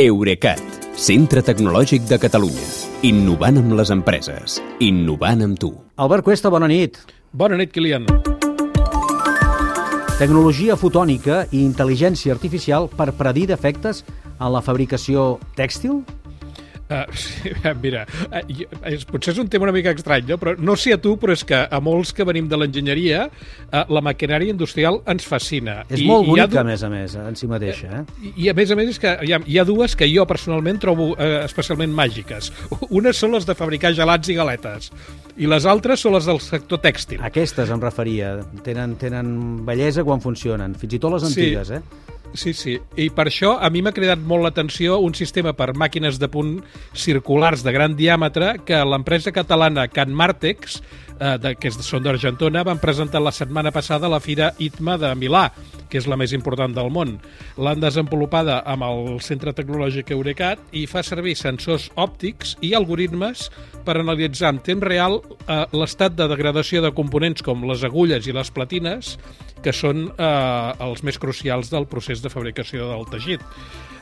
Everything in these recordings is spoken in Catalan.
Eurecat, centre tecnològic de Catalunya. Innovant amb les empreses. Innovant amb tu. Albert Cuesta, bona nit. Bona nit, Kilian. Tecnologia fotònica i intel·ligència artificial per predir defectes en la fabricació tèxtil? Uh, mira, uh, és, potser és un tema una mica estrany, no? però no sé a tu, però és que a molts que venim de l'enginyeria, uh, la maquinària industrial ens fascina. És I, molt bonica, a més a més, en si mateixa. Eh? I, I a més a més és que hi ha, hi ha dues que jo personalment trobo uh, especialment màgiques. Unes són les de fabricar gelats i galetes, i les altres són les del sector tèxtil. Aquestes em referia. Tenen, tenen bellesa quan funcionen, fins i tot les antigues, sí. eh? Sí, sí. I per això a mi m'ha cridat molt l'atenció un sistema per màquines de punt circulars de gran diàmetre que l'empresa catalana Can Martex, eh, de, que són d'Argentona, van presentar la setmana passada a la Fira ITMA de Milà, que és la més important del món. L'han desenvolupada amb el Centre Tecnològic Eurecat i fa servir sensors òptics i algoritmes per analitzar en temps real eh, l'estat de degradació de components com les agulles i les platines que són eh, els més crucials del procés de fabricació del teixit.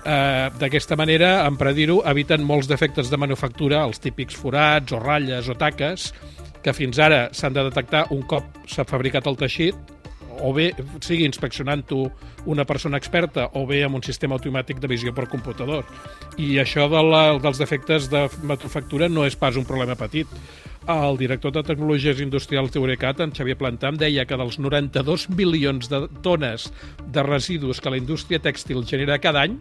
Eh, D'aquesta manera, en predir-ho, eviten molts defectes de manufactura, els típics forats o ratlles o taques, que fins ara s'han de detectar un cop s'ha fabricat el teixit o bé sigui inspeccionant-ho una persona experta o bé amb un sistema automàtic de visió per computador. I això de la, dels defectes de manufactura no és pas un problema petit. El director de Tecnologies Industrials d'Eurecat, en Xavier Plantam, deia que dels 92 milions de tones de residus que la indústria tèxtil genera cada any,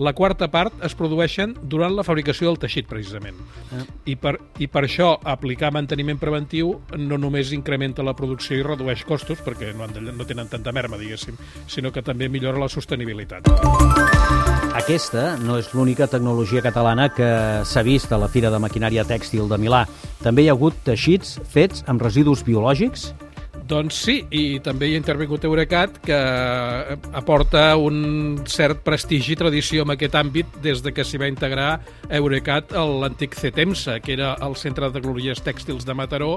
la quarta part es produeixen durant la fabricació del teixit, precisament. Ah. I, per, I per això aplicar manteniment preventiu no només incrementa la producció i redueix costos, perquè no, han de, no tenen tanta merma, diguéssim, sinó que també millora la sostenibilitat. Aquesta no és l'única tecnologia catalana que s'ha vist a la Fira de Maquinària Tèxtil de Milà. També hi ha hagut teixits fets amb residus biològics doncs sí, i també hi ha intervingut Eurecat, que aporta un cert prestigi i tradició en aquest àmbit des de que s'hi va integrar Eurecat a l'antic CETEMSA, que era el Centre de Tecnologies Tèxtils de Mataró,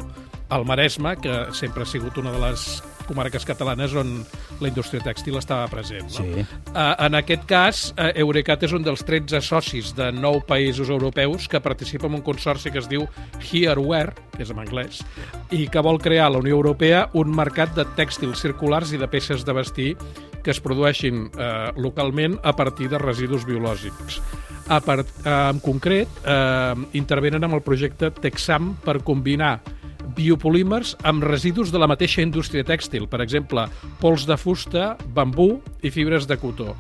al Maresme, que sempre ha sigut una de les comarques catalanes on la indústria tèxtil estava present. No? Sí. Uh, en aquest cas, uh, Eurecat és un dels 13 socis de nou països europeus que participa en un consorci que es diu Hereware, que és en anglès, i que vol crear a la Unió Europea un mercat de tèxtils circulars i de peces de vestir que es produeixin eh, localment a partir de residus biològics. A part, eh, en concret, eh, intervenen amb el projecte Texam per combinar biopolímers amb residus de la mateixa indústria tèxtil, per exemple, pols de fusta, bambú i fibres de cotó.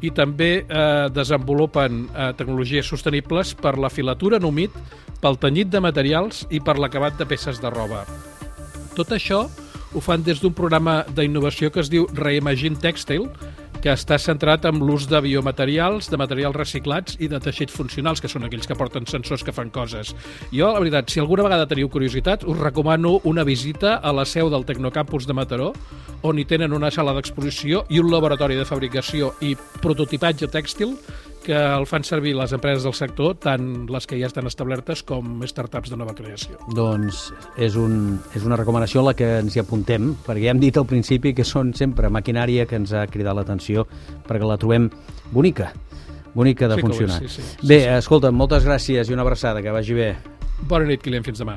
I també eh, desenvolupen eh, tecnologies sostenibles per la filatura en humit, pel tenyit de materials i per l'acabat de peces de roba. Tot això ho fan des d'un programa d'innovació que es diu Reimagine Textile, que està centrat en l'ús de biomaterials, de materials reciclats i de teixits funcionals, que són aquells que porten sensors que fan coses. Jo, la veritat, si alguna vegada teniu curiositat, us recomano una visita a la seu del Tecnocampus de Mataró, on hi tenen una sala d'exposició i un laboratori de fabricació i prototipatge tèxtil que el fan servir les empreses del sector, tant les que ja estan establertes com startups de nova creació. Doncs és, un, és una recomanació a la que ens hi apuntem, perquè ja hem dit al principi que són sempre maquinària que ens ha cridat l'atenció, perquè la trobem bonica, bonica de sí funcionar. Sí, sí, sí, bé, sí. escolta, moltes gràcies i una abraçada, que vagi bé. Bona nit, Kilian, fins demà.